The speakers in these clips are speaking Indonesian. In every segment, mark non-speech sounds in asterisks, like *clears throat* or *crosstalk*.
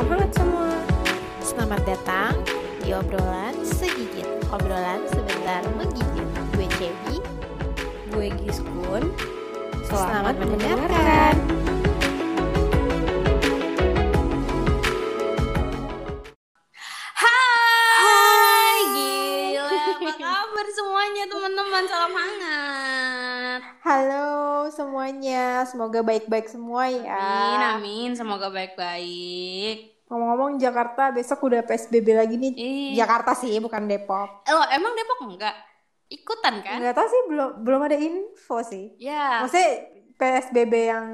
Salam hangat semua. Selamat datang di obrolan segigit. Obrolan sebentar menggigit. Gue Cebi. Gue Giskun. Selamat, mendengarkan. Hai, gila, apa kabar semuanya teman-teman? Salam hangat. Halo semuanya, semoga baik-baik semua ya. Amin, amin. Semoga baik-baik. Ngomong-ngomong Jakarta besok udah PSBB lagi nih. Iya. Jakarta sih, bukan Depok. Lo emang Depok enggak? Ikutan kan? Nggak tahu sih belum belum ada info sih. Ya. Maksudnya PSBB yang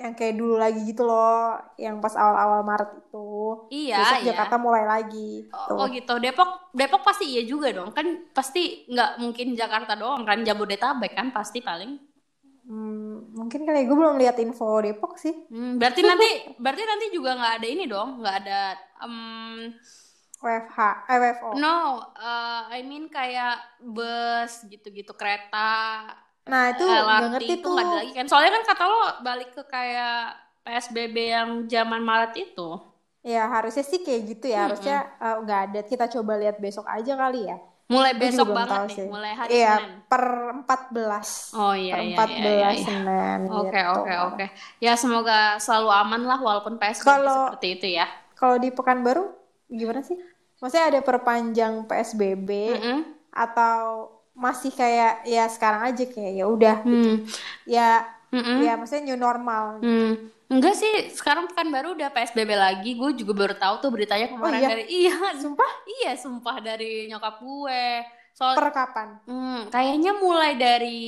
yang kayak dulu lagi gitu loh, yang pas awal-awal Maret itu. Iya, Besok iya. Jakarta mulai lagi. Oh, oh gitu. Depok Depok pasti iya juga dong. Kan pasti nggak mungkin Jakarta doang kan Jabodetabek kan pasti paling. Hmm, mungkin kali gue belum lihat info Depok sih. Hmm, berarti *laughs* nanti berarti nanti juga nggak ada ini dong, nggak ada em, WFH, eh WFO. no, uh, I mean kayak bus gitu-gitu kereta Nah itu nggak LRT ngerti itu tuh. nggak ada lagi kan soalnya kan kata lo balik ke kayak PSBB yang zaman Maret itu Ya harusnya sih kayak gitu ya. Harusnya eh, nggak ada. Kita coba lihat besok aja kali ya. Mulai besok banget tahu nih sih. mulai hari Iya, Senin per 14. oh iya per iya 14 iya, iya, iya. Senin oke gitu. oke oke ya semoga selalu aman lah walaupun PSBB Kalau- seperti itu ya Kalau di Pekanbaru gimana sih? Maksudnya ada perpanjang PSBB Mm-mm. atau masih kayak ya sekarang aja kayak ya udah Hmm. ya Mm-mm. ya maksudnya new normal. Hmm. Enggak sih, sekarang pekan baru udah PSBB lagi. Gue juga baru tahu tuh beritanya kemarin iya? dari *laughs* iya, Sumpah iya sumpah dari nyokap gue. Soal per kapan? Hmm, kayaknya mulai dari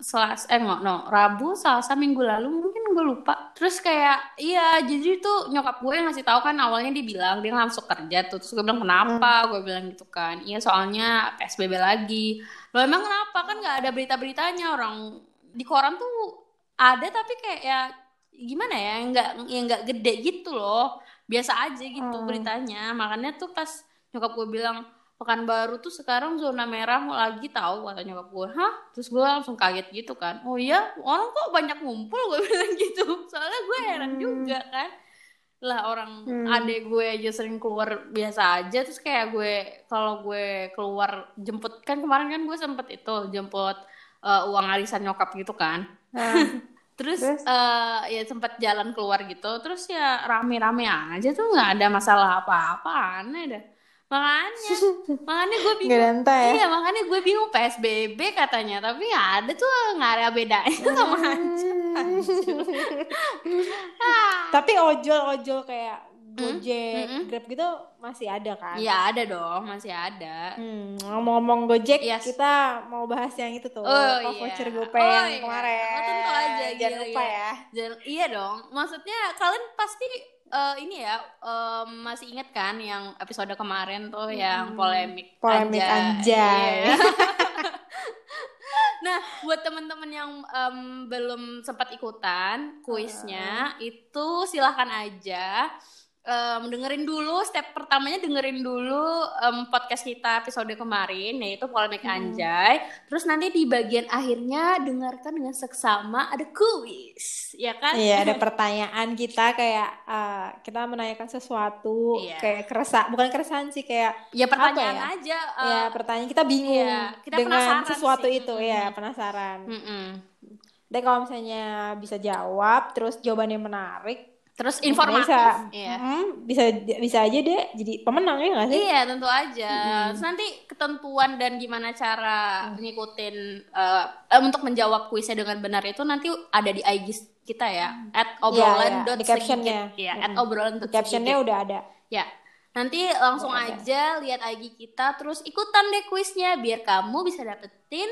Selas eh nggak no Rabu Selasa minggu lalu mungkin gue lupa terus kayak iya jadi tuh nyokap gue yang ngasih tahu kan awalnya dia bilang dia langsung kerja tuh terus gue bilang kenapa gue bilang gitu kan iya soalnya PSBB lagi lo emang kenapa kan nggak ada berita-beritanya orang di koran tuh ada tapi kayak ya gimana ya nggak yang nggak gede gitu loh. Biasa aja gitu Hmm. beritanya. Makanya tuh pas nyokap gue bilang Pekanbaru tuh sekarang zona merah mau lagi tahu kata nyokap gue hah? Terus gue langsung kaget gitu kan. Oh iya orang kok banyak ngumpul? gue *laughs* bilang gitu. Soalnya gue heran Hmm. juga kan. Lah orang Hmm. adek gue aja sering keluar biasa aja. Terus kayak gue kalau gue keluar jemput kan kemarin kan gue sempet itu jemput eh, uang arisan nyokap gitu kan. Nah, *laughs* terus, Terus? eh, ya sempat jalan keluar gitu. Terus ya rame-rame aja tuh nggak ada masalah apa-apa aneh dah makanya *laughs* makanya gue bingung. ya. iya makanya gue bingung PSBB katanya. Tapi nggak ada tuh nggak ada bedanya sama aja *laughs* Ah. Tapi ojol-ojol kayak Gojek, Mm-mm. Grab gitu masih ada kan? Iya ada dong masih ada Hmm, ngomong-ngomong Gojek, Yes. kita mau bahas yang itu tuh, Oh, iya. voucher GoPay Oh, yang iya. kemarin. Oh, tentu aja, Jangan gila, lupa gila. ya. Jadi- iya dong maksudnya kalian pasti eh, ini ya eh, masih ingat kan yang episode kemarin tuh yang polemik Polemik anjay. Iya. *laughs* nah buat teman-teman yang em, belum sempat ikutan kuisnya itu silahkan aja em, dengerin dulu step pertamanya dengerin dulu em, podcast kita episode kemarin yaitu polemik Hmm. anjay terus nanti di bagian akhirnya dengarkan dengan seksama ada kuis ya kan Iya, ada *laughs* pertanyaan kita kayak eh, kita menanyakan sesuatu Iya. kayak keresah, bukan keresahan sih kayak ya pertanyaan ya? aja eh, ya pertanyaan kita bingung iya, kita dengan sesuatu sih. itu Mm-mm. ya penasaran. mm-mm. Dan kalau misalnya bisa jawab, terus jawabannya menarik, terus informatif bisa, iya. mm, bisa bisa aja deh jadi pemenang ya nggak sih? Iya tentu aja. Mm-mm. Terus nanti ketentuan dan gimana cara ngikutin eh, eh, untuk menjawab kuisnya dengan benar itu nanti ada di IG kita ya. At obrolan Iya, iya, di captionnya. Ya, at Mm-mm. obrolan captionnya udah ada. Ya. Nanti langsung Udah ada. aja lihat IG kita terus ikutan deh kuisnya biar kamu bisa dapetin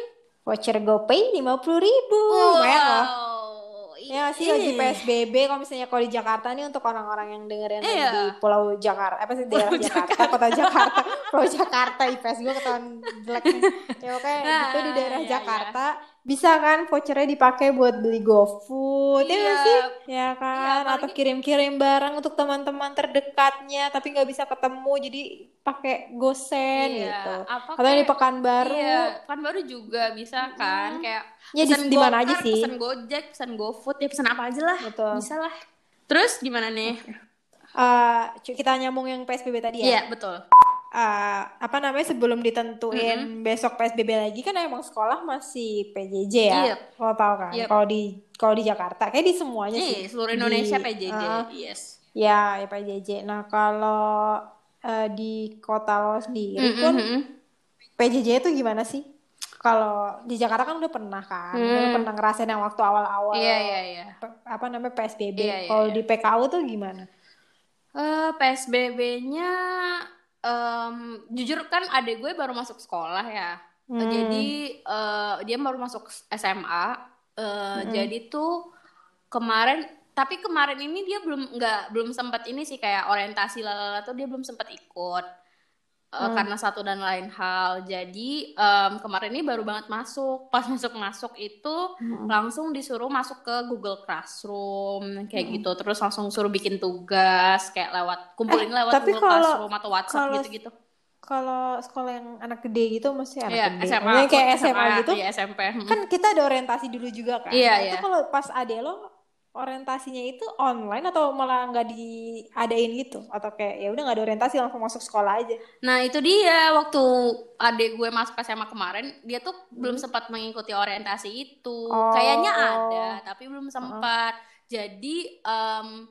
Voucher GoPay lima puluh ribu, lumayan loh. Ya sih lagi Ih. PSBB kalau misalnya kalau di Jakarta nih untuk orang-orang yang dengerin Iya. di Pulau Jakarta apa sih daerah Pulau Jakarta, kota Jakarta, Pulau Jakarta IPS gue ketahuan jelek nih. Ya oke, Nah, gitu di daerah iya, Jakarta bisa kan vouchernya dipakai buat beli GoFood ya Iya. sih? Ya kan, apalagi- atau kirim-kirim barang untuk teman-teman terdekatnya tapi nggak bisa ketemu jadi pakai GoSend Iya, gitu. apa Atau di Pekanbaru. Iya, Pekanbaru juga bisa kan Mm. kayak Ya di, pesen di mana aja sih? Pesen Gojek, pesen GoFood, ya pesen apa aja lah. Betul. Bisa lah. Terus gimana nih? eh, cu- kita nyambung yang PSBB tadi ya. Iya, betul. Eh, apa namanya sebelum ditentuin besok PSBB lagi kan emang sekolah masih PJJ ya. Iya. Lo tau kan? Yep. Kalau di kalau di Jakarta kayak di semuanya Iya, sih. seluruh Di- Indonesia PJJ. eh, yes. ya, ya PJJ. Nah, kalau eh, di kota lo sendiri pun Mm-mm. PJJ itu gimana sih? Kalau di Jakarta kan udah pernah kan, udah pernah ngerasain yang waktu awal-awal Iya, iya, iya. apa namanya PSBB. Iya, iya, Kalau iya. di PKU tuh gimana? Eh, PSBB-nya em, jujur kan adik gue baru masuk sekolah ya. Hmm. Jadi eh, dia baru masuk SMA. Eh, Jadi tuh kemarin tapi kemarin ini dia belum nggak belum sempat ini sih kayak orientasi lalala tuh dia belum sempat ikut. Eh, karena satu dan lain hal. Jadi em, kemarin ini baru banget masuk. Pas masuk masuk itu langsung disuruh masuk ke Google Classroom kayak gitu. Terus langsung suruh bikin tugas kayak lewat kumpulin lewat tapi Google kalau- Classroom atau WhatsApp kalau- gitu-gitu. Kalau sekolah yang anak gede gitu masih anak Iya, gede. SMA. Kayak aku SMA gitu. Iya, SMP. Hmm. Kan kita ada orientasi dulu juga kan. Iya, Nah, Itu iya. kalau pas ade lo orientasinya itu online atau malah nggak diadain gitu? Atau kayak ya udah nggak ada orientasi langsung masuk sekolah aja? Nah itu dia waktu adik gue masuk SMA kemarin dia tuh Hmm. belum sempat mengikuti orientasi itu Oh. kayaknya ada tapi belum sempat jadi em,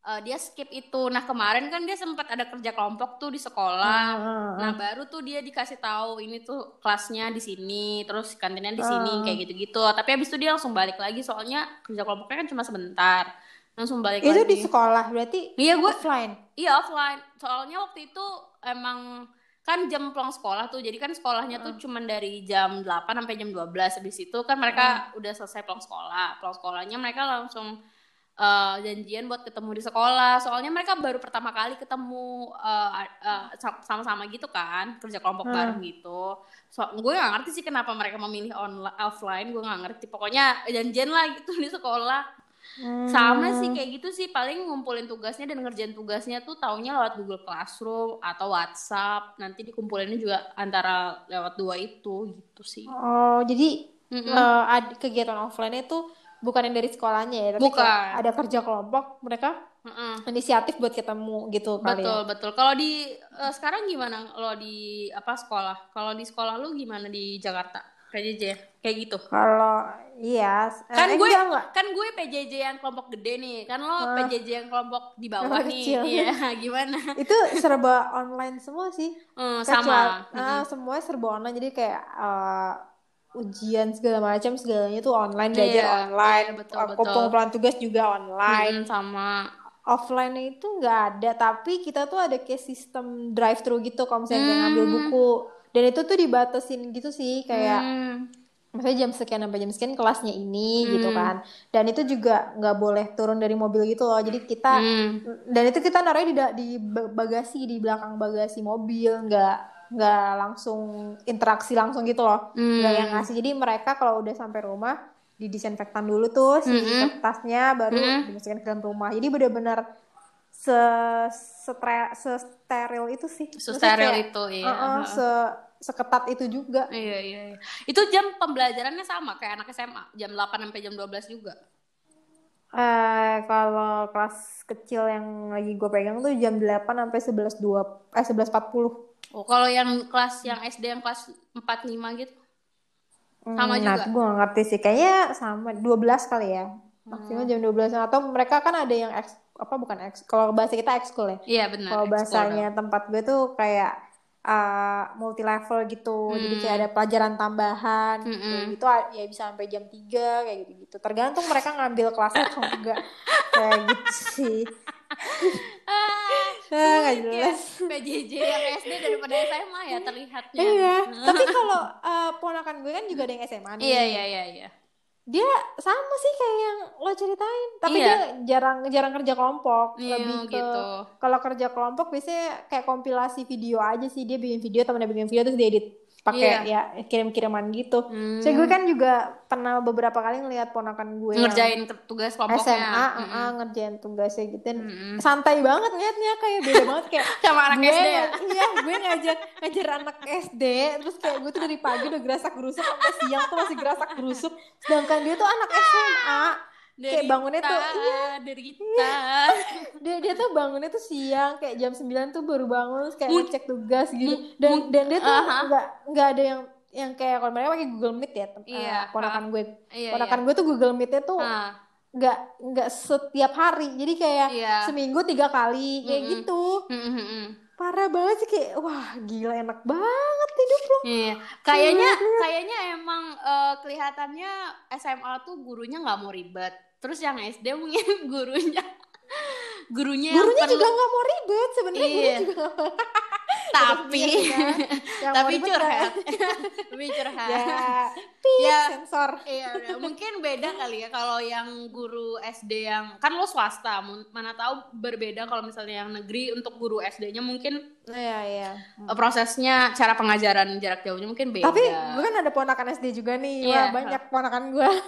eh, dia skip itu nah kemarin kan dia sempat ada kerja kelompok tuh di sekolah Hmm, nah baru tuh dia dikasih tahu ini tuh kelasnya di sini terus kantinnya di sini Ah. kayak gitu-gitu tapi habis itu dia langsung balik lagi soalnya kerja kelompoknya kan cuma sebentar langsung balik Itu lagi di sekolah berarti iya gue offline. Iya offline. Soalnya waktu itu emang kan jam pulang sekolah tuh. Jadi kan sekolahnya tuh cuman dari jam 8 sampai jam 12. Habis itu kan mereka udah selesai pulang sekolah. Pulang sekolahnya mereka langsung eh, janjian buat ketemu di sekolah. Soalnya mereka baru pertama kali ketemu eh, eh, sa- sama-sama gitu kan, kerja kelompok Hmm. bareng gitu. So, gue gak ngerti sih kenapa mereka memilih online offline. Gue gak ngerti. Pokoknya janjian lah gitu *laughs* di sekolah. Hmm. Sama sih kayak gitu sih paling ngumpulin tugasnya dan ngerjain tugasnya tuh taunya lewat Google Classroom atau WhatsApp. Nanti dikumpulinnya juga antara lewat dua itu gitu sih. Oh, jadi Mm-mm. eh, ad- kegiatan offline itu bukan yang dari sekolahnya ya, tapi Bukan. ada kerja kelompok mereka Mm-mm. inisiatif buat ketemu gitu kali Betul ya. betul. Kalau di eh, sekarang gimana? Kalau di apa sekolah? Kalau di sekolah lu gimana di Jakarta? PJJ kayak gitu. Kalau iya, eh, Kan eh, gue enggak, kan gue PJJ yang kelompok gede nih. Kan lo Ah. PJJ yang kelompok di bawah nih. kecil. Iya, *laughs* gimana? Itu serba online semua sih. Kecuali- sama. ah, semuanya serba online jadi kayak eh, ujian segala macam segalanya tuh online belajar Iya, online iya, betul, betul. pengumpulan tugas juga online Mm, sama. offline itu nggak ada tapi kita tuh ada kayak sistem drive thru gitu kalau misalnya Hmm. ngambil buku dan itu tuh dibatasin gitu sih kayak Hmm. misalnya jam sekian sampai jam sekian kelasnya ini gitu Hmm. kan dan itu juga nggak boleh turun dari mobil gitu loh jadi kita Hmm. dan itu kita naruhnya di, di ba- bagasi di belakang bagasi mobil nggak nggak langsung interaksi langsung gitu loh Hmm. nggak yang ngasih jadi mereka kalau udah sampai rumah didisinfektan dulu tuh si Mm-mm. kertasnya baru Mm. dimasukin ke dalam rumah jadi benar-benar se setre- steril itu sih Sesteril kayak, itu, iya. uh-uh, Heeh. se seketat itu juga Iya, iya, iya. Itu jam pembelajarannya sama kayak anak SMA, jam 8 sampai jam 12 juga. eh kalau kelas kecil yang lagi gue pegang tuh jam 8 sampai 11 dua eh 11.40 Oh, kalau yang kelas yang SD yang kelas 4 5 gitu. Sama Hmm, nah, juga? gue gak ngerti sih. Kayaknya sama 12 kali ya. Maksimal Hmm. jam 12 atau mereka kan ada yang eks, apa bukan eks, kalau bahasa kita ekskul ya. Iya, benar. Kalau bahasanya tempat gue tuh kayak uh, multi level gitu. Jadi kayak ada pelajaran tambahan Hmm. gitu. Mm-mm. Itu a- ya bisa sampai jam 3 kayak gitu-gitu. Tergantung mereka ngambil kelasnya atau enggak. *laughs* kayak gitu sih. Ah, nggak ya. jelas. PJJ yang SD daripada SMA ya terlihatnya. Iya, tapi *laughs* kalau uh, ponakan gue kan juga ada yang SMA nih. Iya, iya, iya, iya. dia sama sih kayak yang lo ceritain tapi Iya. dia jarang jarang kerja kelompok Iya, lebih ke gitu. kalau kerja kelompok biasanya kayak kompilasi video aja sih dia bikin video temennya bikin video terus dia pakai ya kirim-kiriman gitu. Hmm. so gue kan juga pernah beberapa kali ngeliat ponakan gue ngerjain tugas kelompoknya. SMA Mm-mm. uh-uh, ngerjain tugasnya gitu Mm-mm. santai banget ngeliatnya kayak beda banget kayak *laughs* Sama anak gue SD ya. iya gue ngajak ngajar anak SD terus kayak gue tuh dari pagi udah gerasak gerusuk sampai siang tuh masih gerasak gerusuk sedangkan dia tuh anak SMA kayak bangunnya tuh iya. dari kita. *laughs* Dia dia tuh bangunnya tuh siang kayak jam 9 tuh baru bangun terus kayak ngecek tugas gitu. dan dan dia tuh aha. nggak nggak ada yang yang kayak kalau mereka pakai Google Meet ya Iya, eh, ponakan gue. Iya ponakan gue tuh Google Meetnya tuh Ah, nggak nggak setiap hari. Jadi kayak iya. seminggu tiga kali kayak Mm-mm. gitu. Mm, mm, mm. parah banget sih kayak wah gila enak banget hidup lo Iya, kayaknya kayaknya emang eh, kelihatannya SMA tuh gurunya nggak mau ribet. Terus yang SD mungkin *laughs* gurunya gurunya gurunya perlu- juga nggak mau ribet sebenarnya Iya. gurunya juga *laughs* tapi yang *laughs* tapi curhat. kan. tapi curhat. ya pip, Ya. sensor Iya, mungkin beda kali ya kalau yang guru SD yang kan lo swasta, mana tahu berbeda kalau misalnya yang negeri untuk guru SD-nya mungkin iya iya eh, prosesnya cara pengajaran jarak jauhnya mungkin beda. Tapi gue kan ada ponakan SD juga nih. Iya. Wah, banyak ponakan gue. *laughs*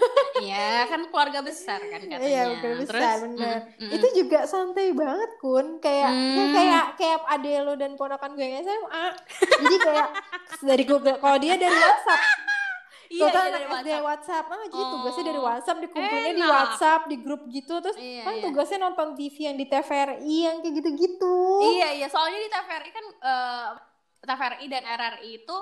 Iya, kan keluarga besar kan katanya. Iya, udah besar Terus, bener. mm, mm, Itu juga santai banget, Kun. Kayak Hmm. ya kayak kayak ade lo dan ponakan gue yang SMA. Jadi kayak dari Google kalau dia dari WhatsApp. Iya, Total iya, anak dari WhatsApp. WhatsApp. Ah, jadi Oh. tugasnya dari WhatsApp, dikumpulinnya di. WhatsApp, di grup gitu. Terus Iya, kan iya. tugasnya nonton TV yang di TVRI yang kayak gitu-gitu. Iya, iya. Soalnya di TVRI kan eh, TVRI dan RRI itu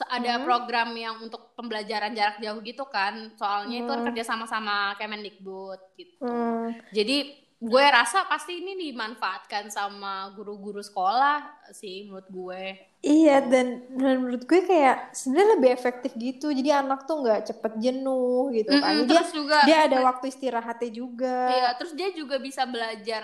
ada Hmm. program yang untuk pembelajaran jarak jauh gitu kan. Soalnya itu kan Hmm. kerja sama-sama Kemendikbud gitu. Hmm. Jadi gue rasa pasti ini dimanfaatkan sama guru-guru sekolah sih menurut gue. Iya dan, dan menurut gue kayak sebenarnya lebih efektif gitu. Jadi anak tuh nggak cepet jenuh gitu kan. Mm-mm, Jadi dia terus juga dia ada waktu istirahatnya juga. Iya, terus dia juga bisa belajar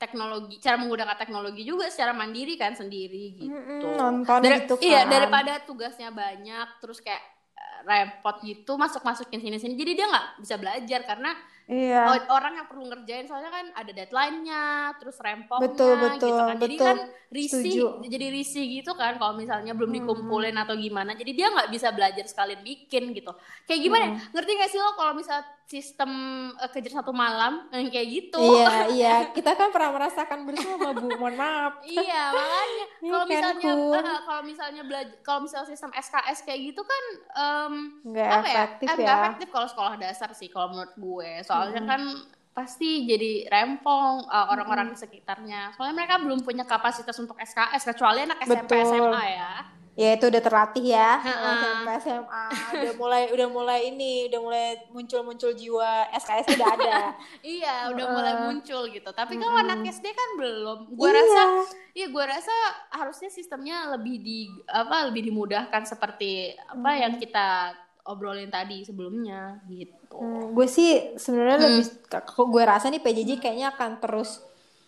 teknologi, cara menggunakan teknologi juga secara mandiri kan sendiri gitu. Mm-mm, nonton Dari- gitu kan. Iya, daripada tugasnya banyak, terus kayak eh, repot gitu, masuk-masukin sini-sini. Jadi dia nggak bisa belajar karena Iya. o- orang yang perlu ngerjain soalnya kan ada deadline-nya, terus rempongnya Betul, betul, gitu kan. Jadi betul. kan risih, Setuju. jadi risih gitu kan kalau misalnya belum Hmm. dikumpulin atau gimana. Jadi dia nggak bisa belajar sekalian bikin gitu. Kayak gimana? ya? Hmm. Ngerti gak sih lo kalau misal sistem eh, kejar satu malam yang kayak gitu? Iya, *laughs* iya. Kita kan pernah merasakan bersama, Bu. Mohon maaf. iya makanya *laughs* Iya kalau kan, misalnya Kun? eh, kalau misalnya belajar kalau misalnya sistem SKS kayak gitu kan em, Nggak apa ya efektif Eh, ya. efektif kalau sekolah dasar sih kalau menurut gue soalnya kan pasti jadi rempong eh, orang-orang di sekitarnya soalnya mereka belum punya kapasitas untuk SKS kecuali anak SMP Betul. SMA ya Ya itu udah terlatih ya. SMP SMA udah mulai udah mulai ini, udah mulai muncul-muncul jiwa SKS udah ada. *laughs* iya udah Heeh. mulai muncul gitu tapi kalau Mm-mm. anak SD kan belum gue Iya. rasa Iya, gue rasa harusnya sistemnya lebih di apa lebih dimudahkan seperti apa Hmm. yang kita obrolin tadi sebelumnya gitu. Hmm, gue sih sebenarnya Hmm. lebih kok gue rasa nih PJJ kayaknya akan terus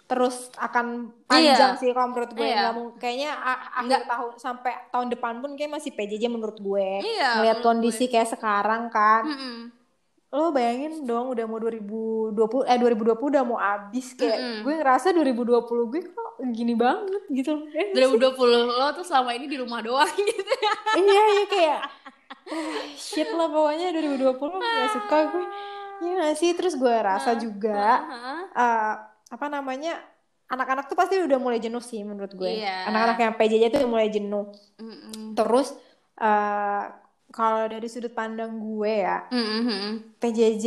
terus akan panjang Iya. sih kalau menurut gue Iya. nggak mau kayaknya akhir tahun sampai tahun depan pun kayak masih PJJ menurut gue Iya. menurut kondisi kayak sekarang kan Mm-mm. lo bayangin dong udah mau 2020 eh 2020 udah mau abis kayak Mm-mm. gue ngerasa 2020 gue kok gini banget gitu Eh, 2020 lo tuh selama ini di rumah doang gitu ya. iya iya kayak oh, *laughs* shit lah pokoknya 2020 gak suka gue Iya gak sih terus gue rasa juga eh, apa namanya anak-anak tuh pasti udah mulai jenuh sih menurut gue Iya. anak-anak yang PJJ tuh udah mulai jenuh Mm-mm. terus eh, kalau dari sudut pandang gue ya Mm-mm. PJJ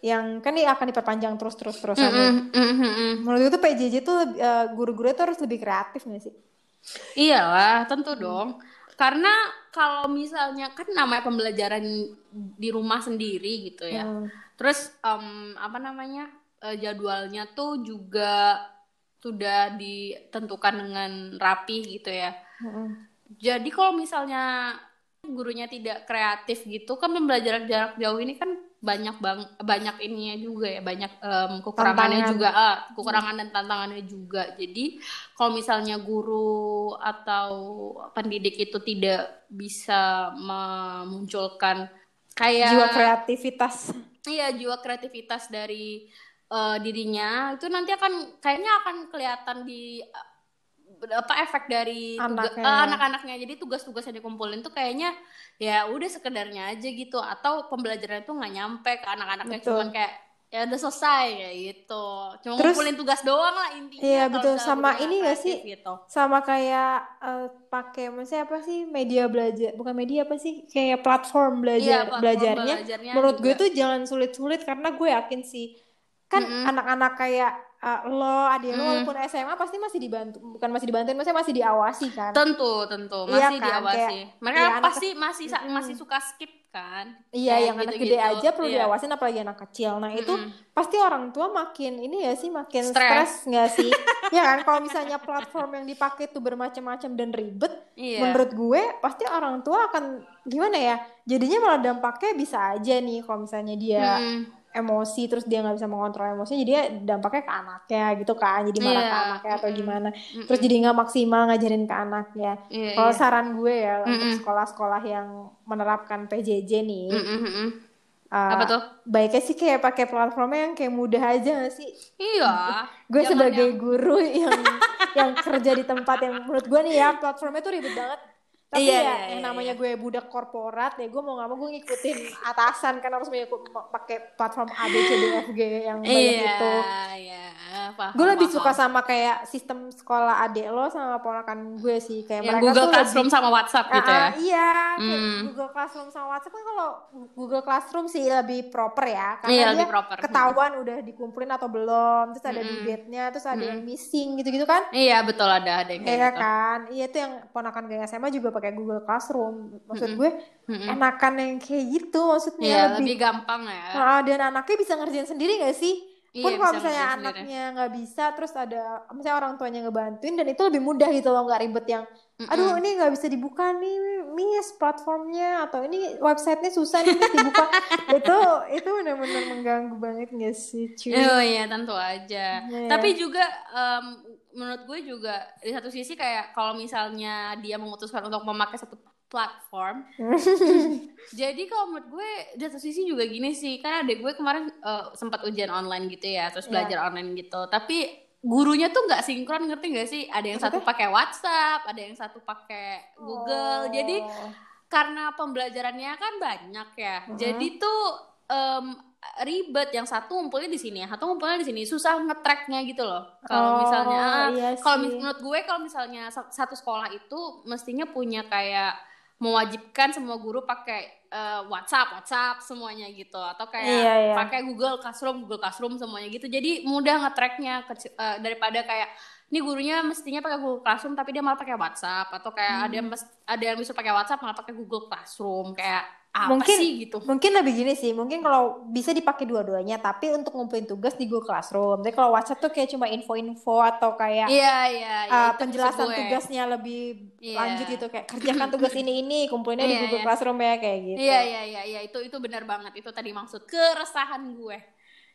yang kan ini akan diperpanjang terus terus terusan nih. Mm-mm. Menurut gue tuh PJJ tuh lebih- eh, guru-guru tuh harus lebih kreatif gak sih Iyalah, tentu dong. Karena kalau misalnya kan namanya pembelajaran di rumah sendiri gitu ya. Hmm. Terus em, apa namanya eh, jadwalnya tuh juga sudah ditentukan dengan rapi gitu ya. Mm-mm. Jadi kalau misalnya gurunya tidak kreatif gitu kan pembelajaran jarak jauh ini kan banyak bang banyak ininya juga ya banyak em, kekurangannya Tantangan. juga ah, kekurangan dan tantangannya juga. Jadi kalau misalnya guru atau pendidik itu tidak bisa memunculkan kayak jiwa kreativitas Iya, jiwa kreativitas dari eh, dirinya itu nanti akan kayaknya akan kelihatan di apa efek dari eh, anak-anaknya. Jadi tugas-tugas yang dikumpulin tuh kayaknya ya udah sekedarnya aja gitu atau pembelajaran itu nggak nyampe ke anak-anaknya cuman kayak ya udah selesai kayak gitu cuma Terus- ngumpulin tugas doang lah intinya Iya, betul. Sama ini kreatif sih? gitu. sama kayak eh, pakai maksudnya apa sih media belajar bukan media apa sih kayak platform Iya, belajar platform belajarnya belajarnya menurut gue juga. tuh jangan sulit-sulit karena gue yakin sih kan anak-anak kayak eh, lo adik lo Mm. walaupun SMA pasti masih dibantu bukan masih dibantuin maksudnya masih diawasi kan tentu tentu Iya masih kan, diawasi kayak- mereka iya, anak pasti masih sa- Mm-mm. masih suka skip kan iya Kayak yang anak gitu-gitu. gede aja perlu Iya. diawasin apalagi anak kecil nah itu Mm-mm. pasti orang tua makin ini ya sih makin Stres. nggak sih *laughs* ya kan kalau misalnya platform yang dipakai tuh bermacam-macam dan ribet iya menurut gue pasti orang tua akan gimana ya jadinya malah dampaknya bisa aja nih kalau misalnya dia Mm-mm. Emosi terus dia nggak bisa mengontrol emosinya jadi dia dampaknya ke anaknya gitu kan jadi marah ke Iya, anaknya atau gimana Mm-mm. terus jadi nggak maksimal ngajarin ke anaknya Iya, kalau iya. saran gue ya untuk Mm-mm. sekolah-sekolah yang menerapkan PJJ nih mm-mm. uh, apa tuh baiknya sih kayak pakai platformnya yang kayak mudah aja gak sih iya gue sebagai yang- guru *laughs* yang yang kerja di tempat yang menurut gue nih ya platformnya tuh ribet banget tapi Iya, ya iya, yang iya, namanya gue budak korporat ya gue mau gak mau gue ngikutin atasan kan harus pakai platform A B C D F G yang *laughs* banyak iya itu iya paham, gue lebih paham. suka sama kayak sistem sekolah adek lo sama ponakan gue sih kayak yang mereka Google tuh Classroom lebih sama WhatsApp Ah, gitu ya ah, iya kayak Hmm. Google Classroom sama WhatsApp kan kalau Google Classroom sih lebih proper ya karena Iya, dia lebih proper. ketahuan udah dikumpulin atau belum terus ada Mm-mm. due date-nya terus ada Mm-mm. yang missing gitu-gitu kan iya betul ada ada yang kayak Iya gitu kan iya itu yang ponakan gue SMA juga pakai Google Classroom. Maksud gue Mm-mm. enakan yang kayak gitu maksudnya iya lebih, lebih gampang ya. Ah, dan anaknya bisa ngerjain sendiri gak sih? Iya, pun kalau misalnya anaknya nggak bisa terus ada misalnya orang tuanya ngebantuin dan itu lebih mudah gitu loh nggak ribet yang aduh ini nggak bisa dibuka nih miss platformnya atau ini websitenya susah nih dibuka *laughs* itu itu benar-benar mengganggu banget gak sih cuy Oh iya tentu aja. Iya. Tapi juga em, menurut gue juga di satu sisi kayak kalau misalnya dia memutuskan untuk memakai satu platform, *laughs* jadi kalau menurut gue di satu sisi juga gini sih, karena adek gue kemarin eh, sempat ujian online gitu ya, terus Iya. belajar online gitu. Tapi gurunya tuh nggak sinkron ngerti nggak sih? Ada yang satu pakai WhatsApp, ada yang satu pakai Google. Jadi Oh. karena pembelajarannya kan banyak ya. Mhm. Jadi tuh em, ribet yang satu ngumpulnya di sini, satu ngumpulnya di sini, susah nge-tracknya gitu loh. Kalau Oh, misalnya iya kalau menurut gue kalau misalnya sa- satu sekolah itu mestinya punya kayak mewajibkan semua guru pakai eh, WhatsApp, WhatsApp semuanya gitu atau kayak Iya, iya. pakai Google Classroom, Google Classroom semuanya gitu. Jadi mudah nge-tracknya eh, daripada kayak ini gurunya mestinya pakai Google Classroom tapi dia malah pakai WhatsApp atau kayak ada yang Hmm. ada yang bisa pakai WhatsApp malah pakai Google Classroom kayak apa Mungkin- sih gitu. Mungkin lebih gini sih, mungkin kalau bisa dipakai dua-duanya, tapi untuk ngumpulin tugas di Google Classroom. Tapi kalau WhatsApp tuh kayak cuma info-info atau kayak Iya iya iya, uh, penjelasan tugasnya lebih Iya. lanjut gitu kayak kerjakan tugas ini ini kumpulinnya di Iya, Google iya. Classroom ya kayak gitu. Iya iya iya iya itu itu benar banget itu tadi maksud keresahan gue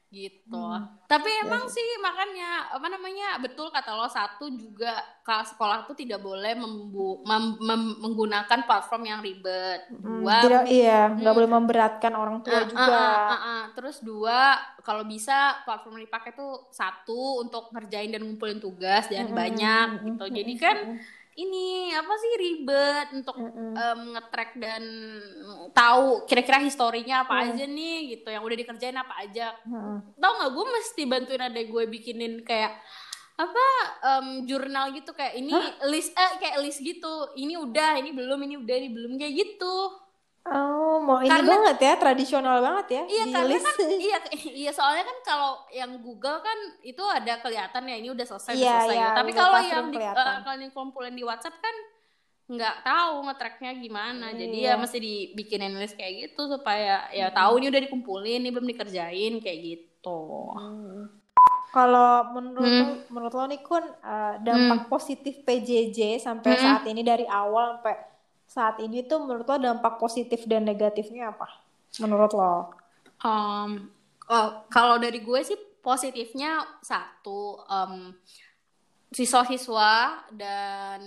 gitu. Hmm. Tapi Iya emang sih makanya apa namanya betul kata lo satu juga kelas sekolah tuh tidak boleh membu- mem- mem- menggunakan platform yang ribet. Hmm, Dua tidak iya, nggak Hmm. boleh memberatkan orang tua Ah, juga. ah, ah, ah, ah. Terus dua, kalau bisa platform yang dipakai tuh satu untuk ngerjain dan ngumpulin tugas jangan Mm-mm, banyak mm-mm, gitu. Jadi kan ini apa sih ribet untuk mm-mm. em, nge-track dan tahu kira-kira historinya apa Hmm. aja nih gitu yang udah dikerjain apa aja. Mm-mm. Tahu nggak gue mesti bantuin adek gue bikinin kayak apa em, jurnal gitu kayak ini list eh kayak list gitu. Ini udah, ini belum, ini udah, ini belum kayak gitu. Oh, mau ini Karena- banget ya, tradisional banget ya Iya karena list. kan *laughs* iya iya soalnya kan kalau yang Google kan itu ada kelihatan ya ini udah selesai udah Iya, selesai. iya, Tapi Google kalau yang di, eh, kalau yang kumpulin di WhatsApp kan nggak tahu nge-tracknya gimana. Jadi Iya. ya mesti dibikinin list kayak gitu supaya ya tahu ini udah dikumpulin, ini belum dikerjain kayak gitu. Hmm. Kalau menurut Hmm. menurut lo nih Kun, uh, dampak positif PJJ sampai Hmm. saat ini dari awal sampai saat ini tuh menurut lo dampak positif dan negatifnya apa? Menurut lo? Oh, kalau dari gue sih positifnya satu em, siswa-siswa dan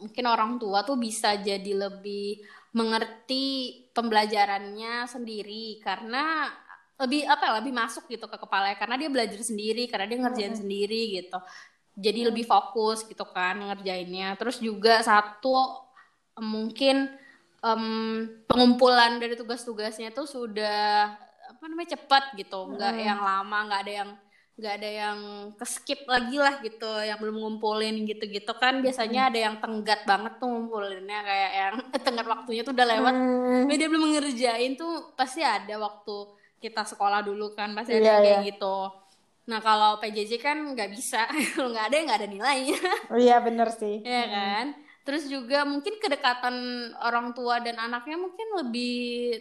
mungkin orang tua tuh bisa jadi lebih mengerti pembelajarannya sendiri karena lebih apa ya, lebih masuk gitu ke kepalanya karena dia belajar sendiri karena dia ngerjain Mm-mm. sendiri gitu jadi lebih fokus gitu kan ngerjainnya terus juga satu mungkin em, pengumpulan dari tugas-tugasnya tuh sudah apa namanya cepat gitu. Nggak yang lama nggak ada yang nggak ada yang keskip lagi lah gitu yang belum ngumpulin gitu-gitu. Kan biasanya ada yang tenggat banget tuh ngumpulinnya kayak yang *laughs* tenggat waktunya tuh udah lewat. Hmm. dia belum ngerjain tuh pasti ada waktu kita sekolah dulu kan pasti ada Iya, yang kayak iya. gitu. Nah kalau PJJ kan nggak bisa. *laughs* Kalau nggak ada nggak ada nilainya. Oh iya bener sih. ya kan terus juga mungkin kedekatan orang tua dan anaknya mungkin lebih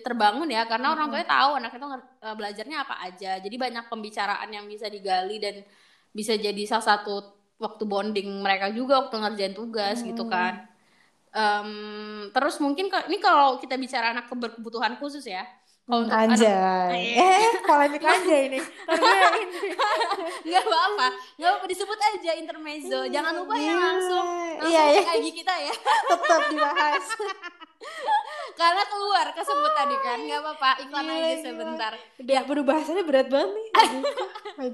terbangun ya karena orang tuanya tahu anaknya nger- eh, belajarnya apa aja. Jadi banyak pembicaraan yang bisa digali dan bisa jadi salah satu waktu bonding mereka juga waktu ngerjain tugas gitu kan. Em, terus mungkin ini kalau kita bicara anak berkebutuhan khusus ya kalau untuk anak Anjay. Eh, polemik aja ini. *laughs* Ntar gue ini. nggak apa-apa nggak apa disebut aja intermezzo jangan lupa ya langsung langsung iya, iya. IG kita ya Tetap dibahas. *laughs* karena keluar kesebut tadi kan nggak apa-apa iklan Gila, aja gila. sebentar Udah berbahasannya berat banget nih. Oh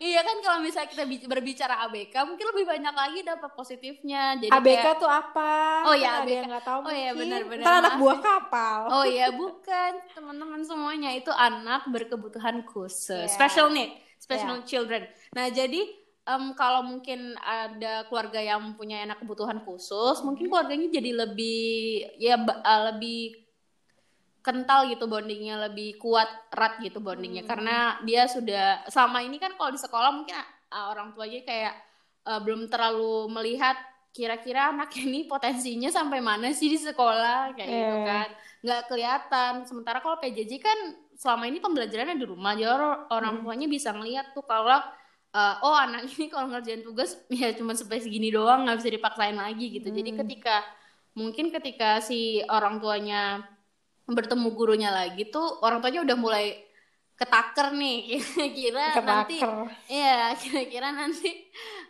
iya kan kalau misalnya kita bi- berbicara ABK mungkin lebih banyak lagi dapat positifnya jadi ABK kayak- tuh apa? Oh iya, Kan ada ABK. yang nggak tahu Oh iya, benar-benar. Ntar anak buah ya. kapal. oh iya bukan teman-teman semuanya itu anak berkebutuhan khusus Iya. special need special children nah jadi em, kalau mungkin ada keluarga yang mempunyai anak kebutuhan khusus mungkin keluarganya jadi lebih ya eh, lebih kental gitu bondingnya lebih kuat erat gitu bondingnya Hmm. karena dia sudah selama ini kan kalau di sekolah mungkin uh, orang tuanya kayak uh, belum terlalu melihat kira-kira anak ini potensinya sampai mana sih di sekolah kayak gitu Iya. kan nggak kelihatan sementara kalau PJJ kan selama ini pembelajarannya di rumah jadi orang- orang Hmm. tuanya bisa ngeliat tuh kalau uh, oh anak ini kalau ngerjain tugas *laughs* ya cuma sampai segini doang nggak bisa dipaksain lagi gitu jadi Hmm. ketika mungkin ketika si orang tuanya bertemu gurunya lagi tuh orang tuanya udah mulai ketaker nih *laughs* kira-kira nanti Ketaker. Iya, kira-kira nanti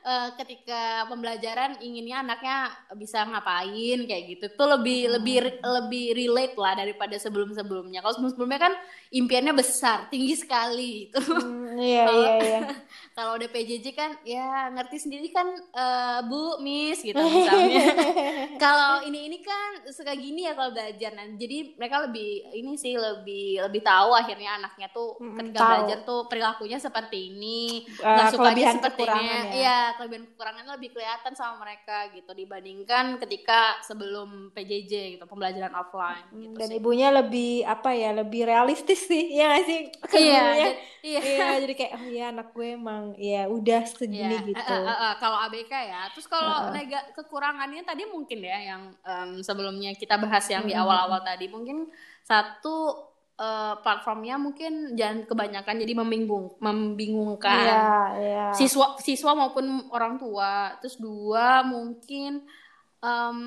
eh, ketika pembelajaran inginnya anaknya bisa ngapain kayak gitu. Itu lebih Hmm. lebih lebih relate lah daripada sebelum-sebelumnya. Kalau sebelum-sebelumnya kan impiannya besar, tinggi sekali itu. Hmm, iya iya iya. *laughs* Kalau udah PJJ kan ya ngerti sendiri kan eh, Bu, Miss gitu misalnya. *laughs* kalau ini ini kan suka gini ya kalau belajar nah jadi mereka lebih ini sih lebih lebih tahu akhirnya anaknya tuh Mm-mm, ketika tahu. belajar tuh perilakunya seperti ini Eh, nggak sukanya kelebihan seperti ini kekurangan ya. iya kelebihan kekurangannya lebih kelihatan sama mereka gitu dibandingkan ketika sebelum PJJ gitu pembelajaran offline gitu Dan sih. ibunya lebih apa ya lebih realistis sih *laughs* ya nggak sih iya iya iya jadi kayak oh iya anak gue emang ya udah segini Iya, gitu eh, eh, eh, kalau ABK ya. Terus kalau Heeh. nega kekurangannya tadi mungkin ya yang em, sebelumnya kita bahas yang di awal-awal tadi mungkin satu eh, platformnya mungkin jangan kebanyakan jadi membingung membingungkan iya iya siswa siswa maupun orang tua. Terus dua mungkin em,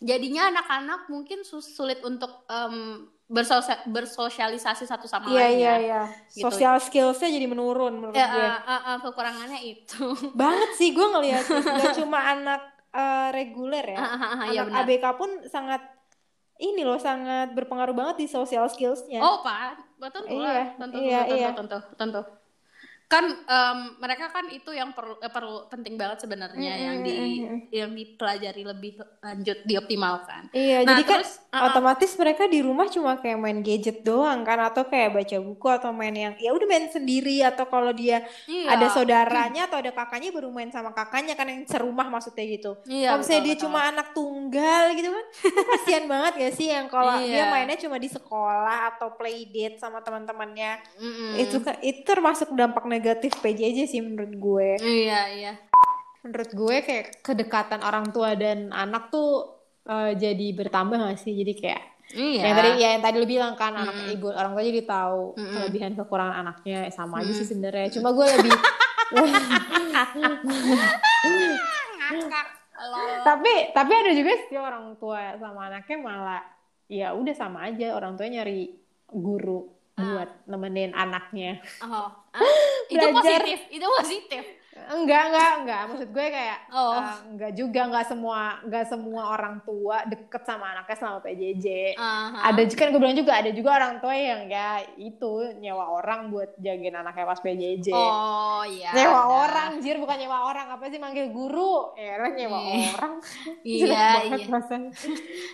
jadinya anak-anak mungkin sulit untuk em, bersosia- bersosialisasi satu sama iya lain iya ya. iya Gitu. sosial skillsnya jadi menurun menurut Ya, gue eh, eh, eh, kekurangannya itu. *laughs* banget sih gue ngeliat nggak *laughs* cuma anak eh, reguler ya ah, ah, iya anak benar. ABK pun sangat ini loh sangat berpengaruh banget di social skillsnya Oh, Pak, tentu Iya, lah, tentu, iya, tentu, iya. tentu, tentu. Kan em, mereka kan itu yang perlu eh, perlu penting banget sebenarnya Mm, yang di yang dipelajari lebih lanjut dioptimalkan. Iya, Nah, jadi kan terus, uh-uh. otomatis mereka di rumah cuma kayak main gadget doang kan atau kayak baca buku atau main yang ya udah main sendiri atau kalau dia Iya. ada *clears throat* saudaranya atau ada kakaknya baru main sama kakaknya kan yang serumah maksudnya gitu. Iya, kalau misalnya betul, dia betul. cuma anak tunggal gitu kan, kan kasihan banget gak sih yang kalau dia Iya. mainnya cuma di sekolah atau play date sama teman-temannya. Mm-mm. Itu kan itu termasuk dampak negatif PJJ sih menurut gue. Iya, iya. Menurut gue kayak kedekatan orang tua dan anak tuh eh, jadi bertambah gak sih? Jadi kayak Iya. yang tadi ya yang tadi lu bilang kan anak Mm-mm. ibu orang tua jadi tahu Mm-mm. kelebihan kekurangan anaknya Eh, sama aja sih sebenarnya. Cuma gue lebih tapi tapi ada juga sih orang tua sama anaknya malah ya udah sama aja orang tua nyari guru Ah. buat nemenin anaknya. Oh. Ah, itu positif, itu positif. Enggak, enggak, enggak. Maksud gue kayak Oh. eh, enggak juga enggak semua enggak semua orang tua deket sama anaknya selama PJJ. Aha. Ada juga kan gue bilang juga ada juga orang tua yang ya itu nyewa orang buat jagain anaknya pas PJJ. Oh, iya. nyewa ada. orang, jir bukan nyewa orang apa sih manggil guru? Ya lah nyewa Iya. orang. *laughs* Iya, iya. rasanya.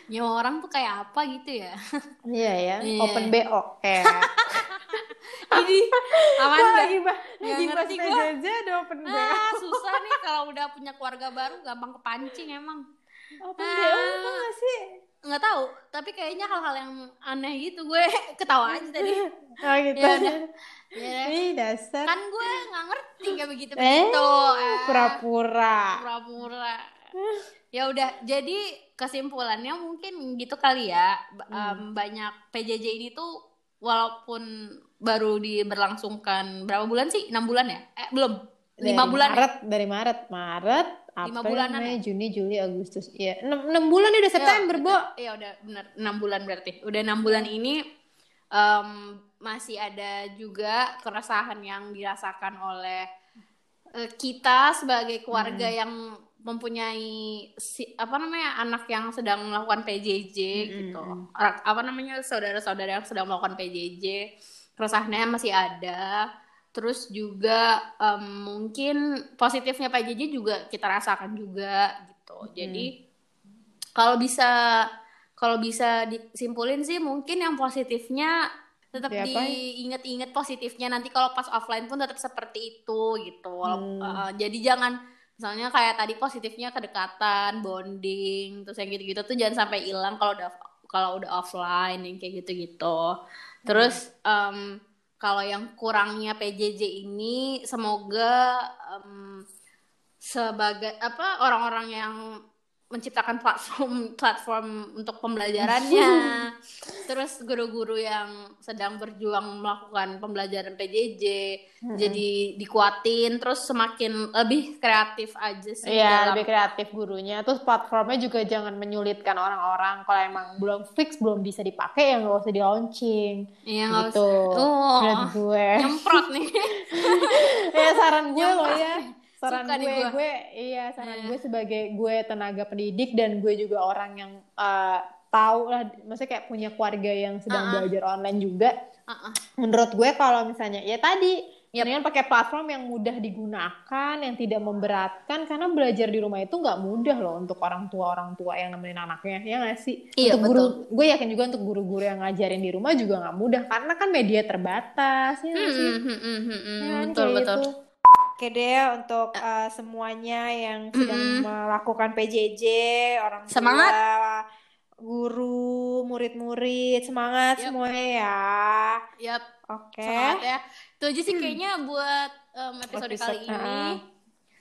Nyewa orang tuh kayak apa gitu ya? Iya ya, open BO kayak *laughs* *laughs* Aman Gua dah. lagi bah, lagi ngerti gua. PJJ ada open BO. Ah, *laughs* susah nih kalau udah punya keluarga baru gampang kepancing emang. Open Ah. BO apa nggak sih? Nggak tahu, tapi kayaknya hal-hal yang aneh gitu gue *laughs* ketawa aja tadi. Oh gitu. Ya udah. Ya, Ih dasar. kan gue nggak ngerti kayak begitu Eh, begitu. Ah, pura-pura. pura-pura. Ya udah, jadi kesimpulannya mungkin gitu kali ya. Hmm. em, banyak PJJ ini tuh walaupun baru diberlangsungkan berapa bulan sih? 6 bulan ya? Eh, belum. 5 Dari bulan. ya? Maret, dari Maret, Maret, Lima April, bulanan Mei, ya? Juni, Juli, Agustus. Iya, 6, bulan nih udah September, Ya, Bo. Iya udah benar 6 bulan berarti. Udah 6 bulan ini em, masih ada juga keresahan yang dirasakan oleh eh, kita sebagai keluarga Hmm. yang mempunyai si, apa namanya anak yang sedang melakukan PJJ Hmm, gitu. hmm. Ra- Apa namanya saudara-saudara yang sedang melakukan PJJ, keresahannya masih ada. Terus juga em, mungkin positifnya PJJ juga kita rasakan juga gitu. Jadi kalau bisa kalau bisa disimpulin sih mungkin yang positifnya tetap Diapain? diinget-inget positifnya nanti kalau pas offline pun tetap seperti itu gitu Hmm. uh, jadi jangan misalnya kayak tadi positifnya kedekatan bonding terus yang gitu-gitu tuh jangan sampai hilang kalau udah kalau udah offline yang kayak gitu-gitu. Terus em, kalau yang kurangnya PJJ ini semoga em, sebagai apa orang-orang yang menciptakan platform *laughs* platform untuk pembelajarannya *laughs* terus guru-guru yang sedang berjuang melakukan pembelajaran PJJ jadi dikuatin terus semakin lebih kreatif aja sih Iya, dalam- lebih kreatif gurunya. Terus platformnya juga jangan menyulitkan orang-orang. Kalau emang belum fix, belum bisa dipakai, ya nggak usah di launching. iya nggak gitu. usah oh, gue. nyemprot nih *laughs* ya saran gue loh ya. Saran Suka gue, gue. gue, iya saran Iya. gue sebagai gue tenaga pendidik dan gue juga orang yang eh, tahu lah, maksudnya kayak punya keluarga yang sedang Uh-uh. belajar online juga. Uh-uh. Menurut gue kalau misalnya ya tadi. Mendingan pakai platform yang mudah digunakan, yang tidak memberatkan, karena belajar di rumah itu nggak mudah loh untuk orang tua orang tua yang nemenin anaknya, ya nggak sih? Iya, untuk guru, gue yakin juga untuk guru-guru yang ngajarin di rumah juga nggak mudah, karena kan media terbatas, ya nggak sih? Hmm, hmm, hmm, hmm, hmm. Ya kan, betul betul gitu. Oke deh untuk uh, semuanya yang sedang Mm-mm. melakukan PJJ, orang tua, Semangat. guru, murid-murid, semangat Yap. semuanya ya. Yap, Oke. semangat ya itu aja sih kayaknya buat em, episode, Episode, kali ini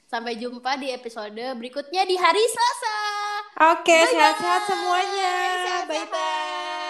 sampai jumpa di episode berikutnya di hari Selasa Oke, Bye-bye. sehat-sehat semuanya. Sehat-sehat. Bye bye.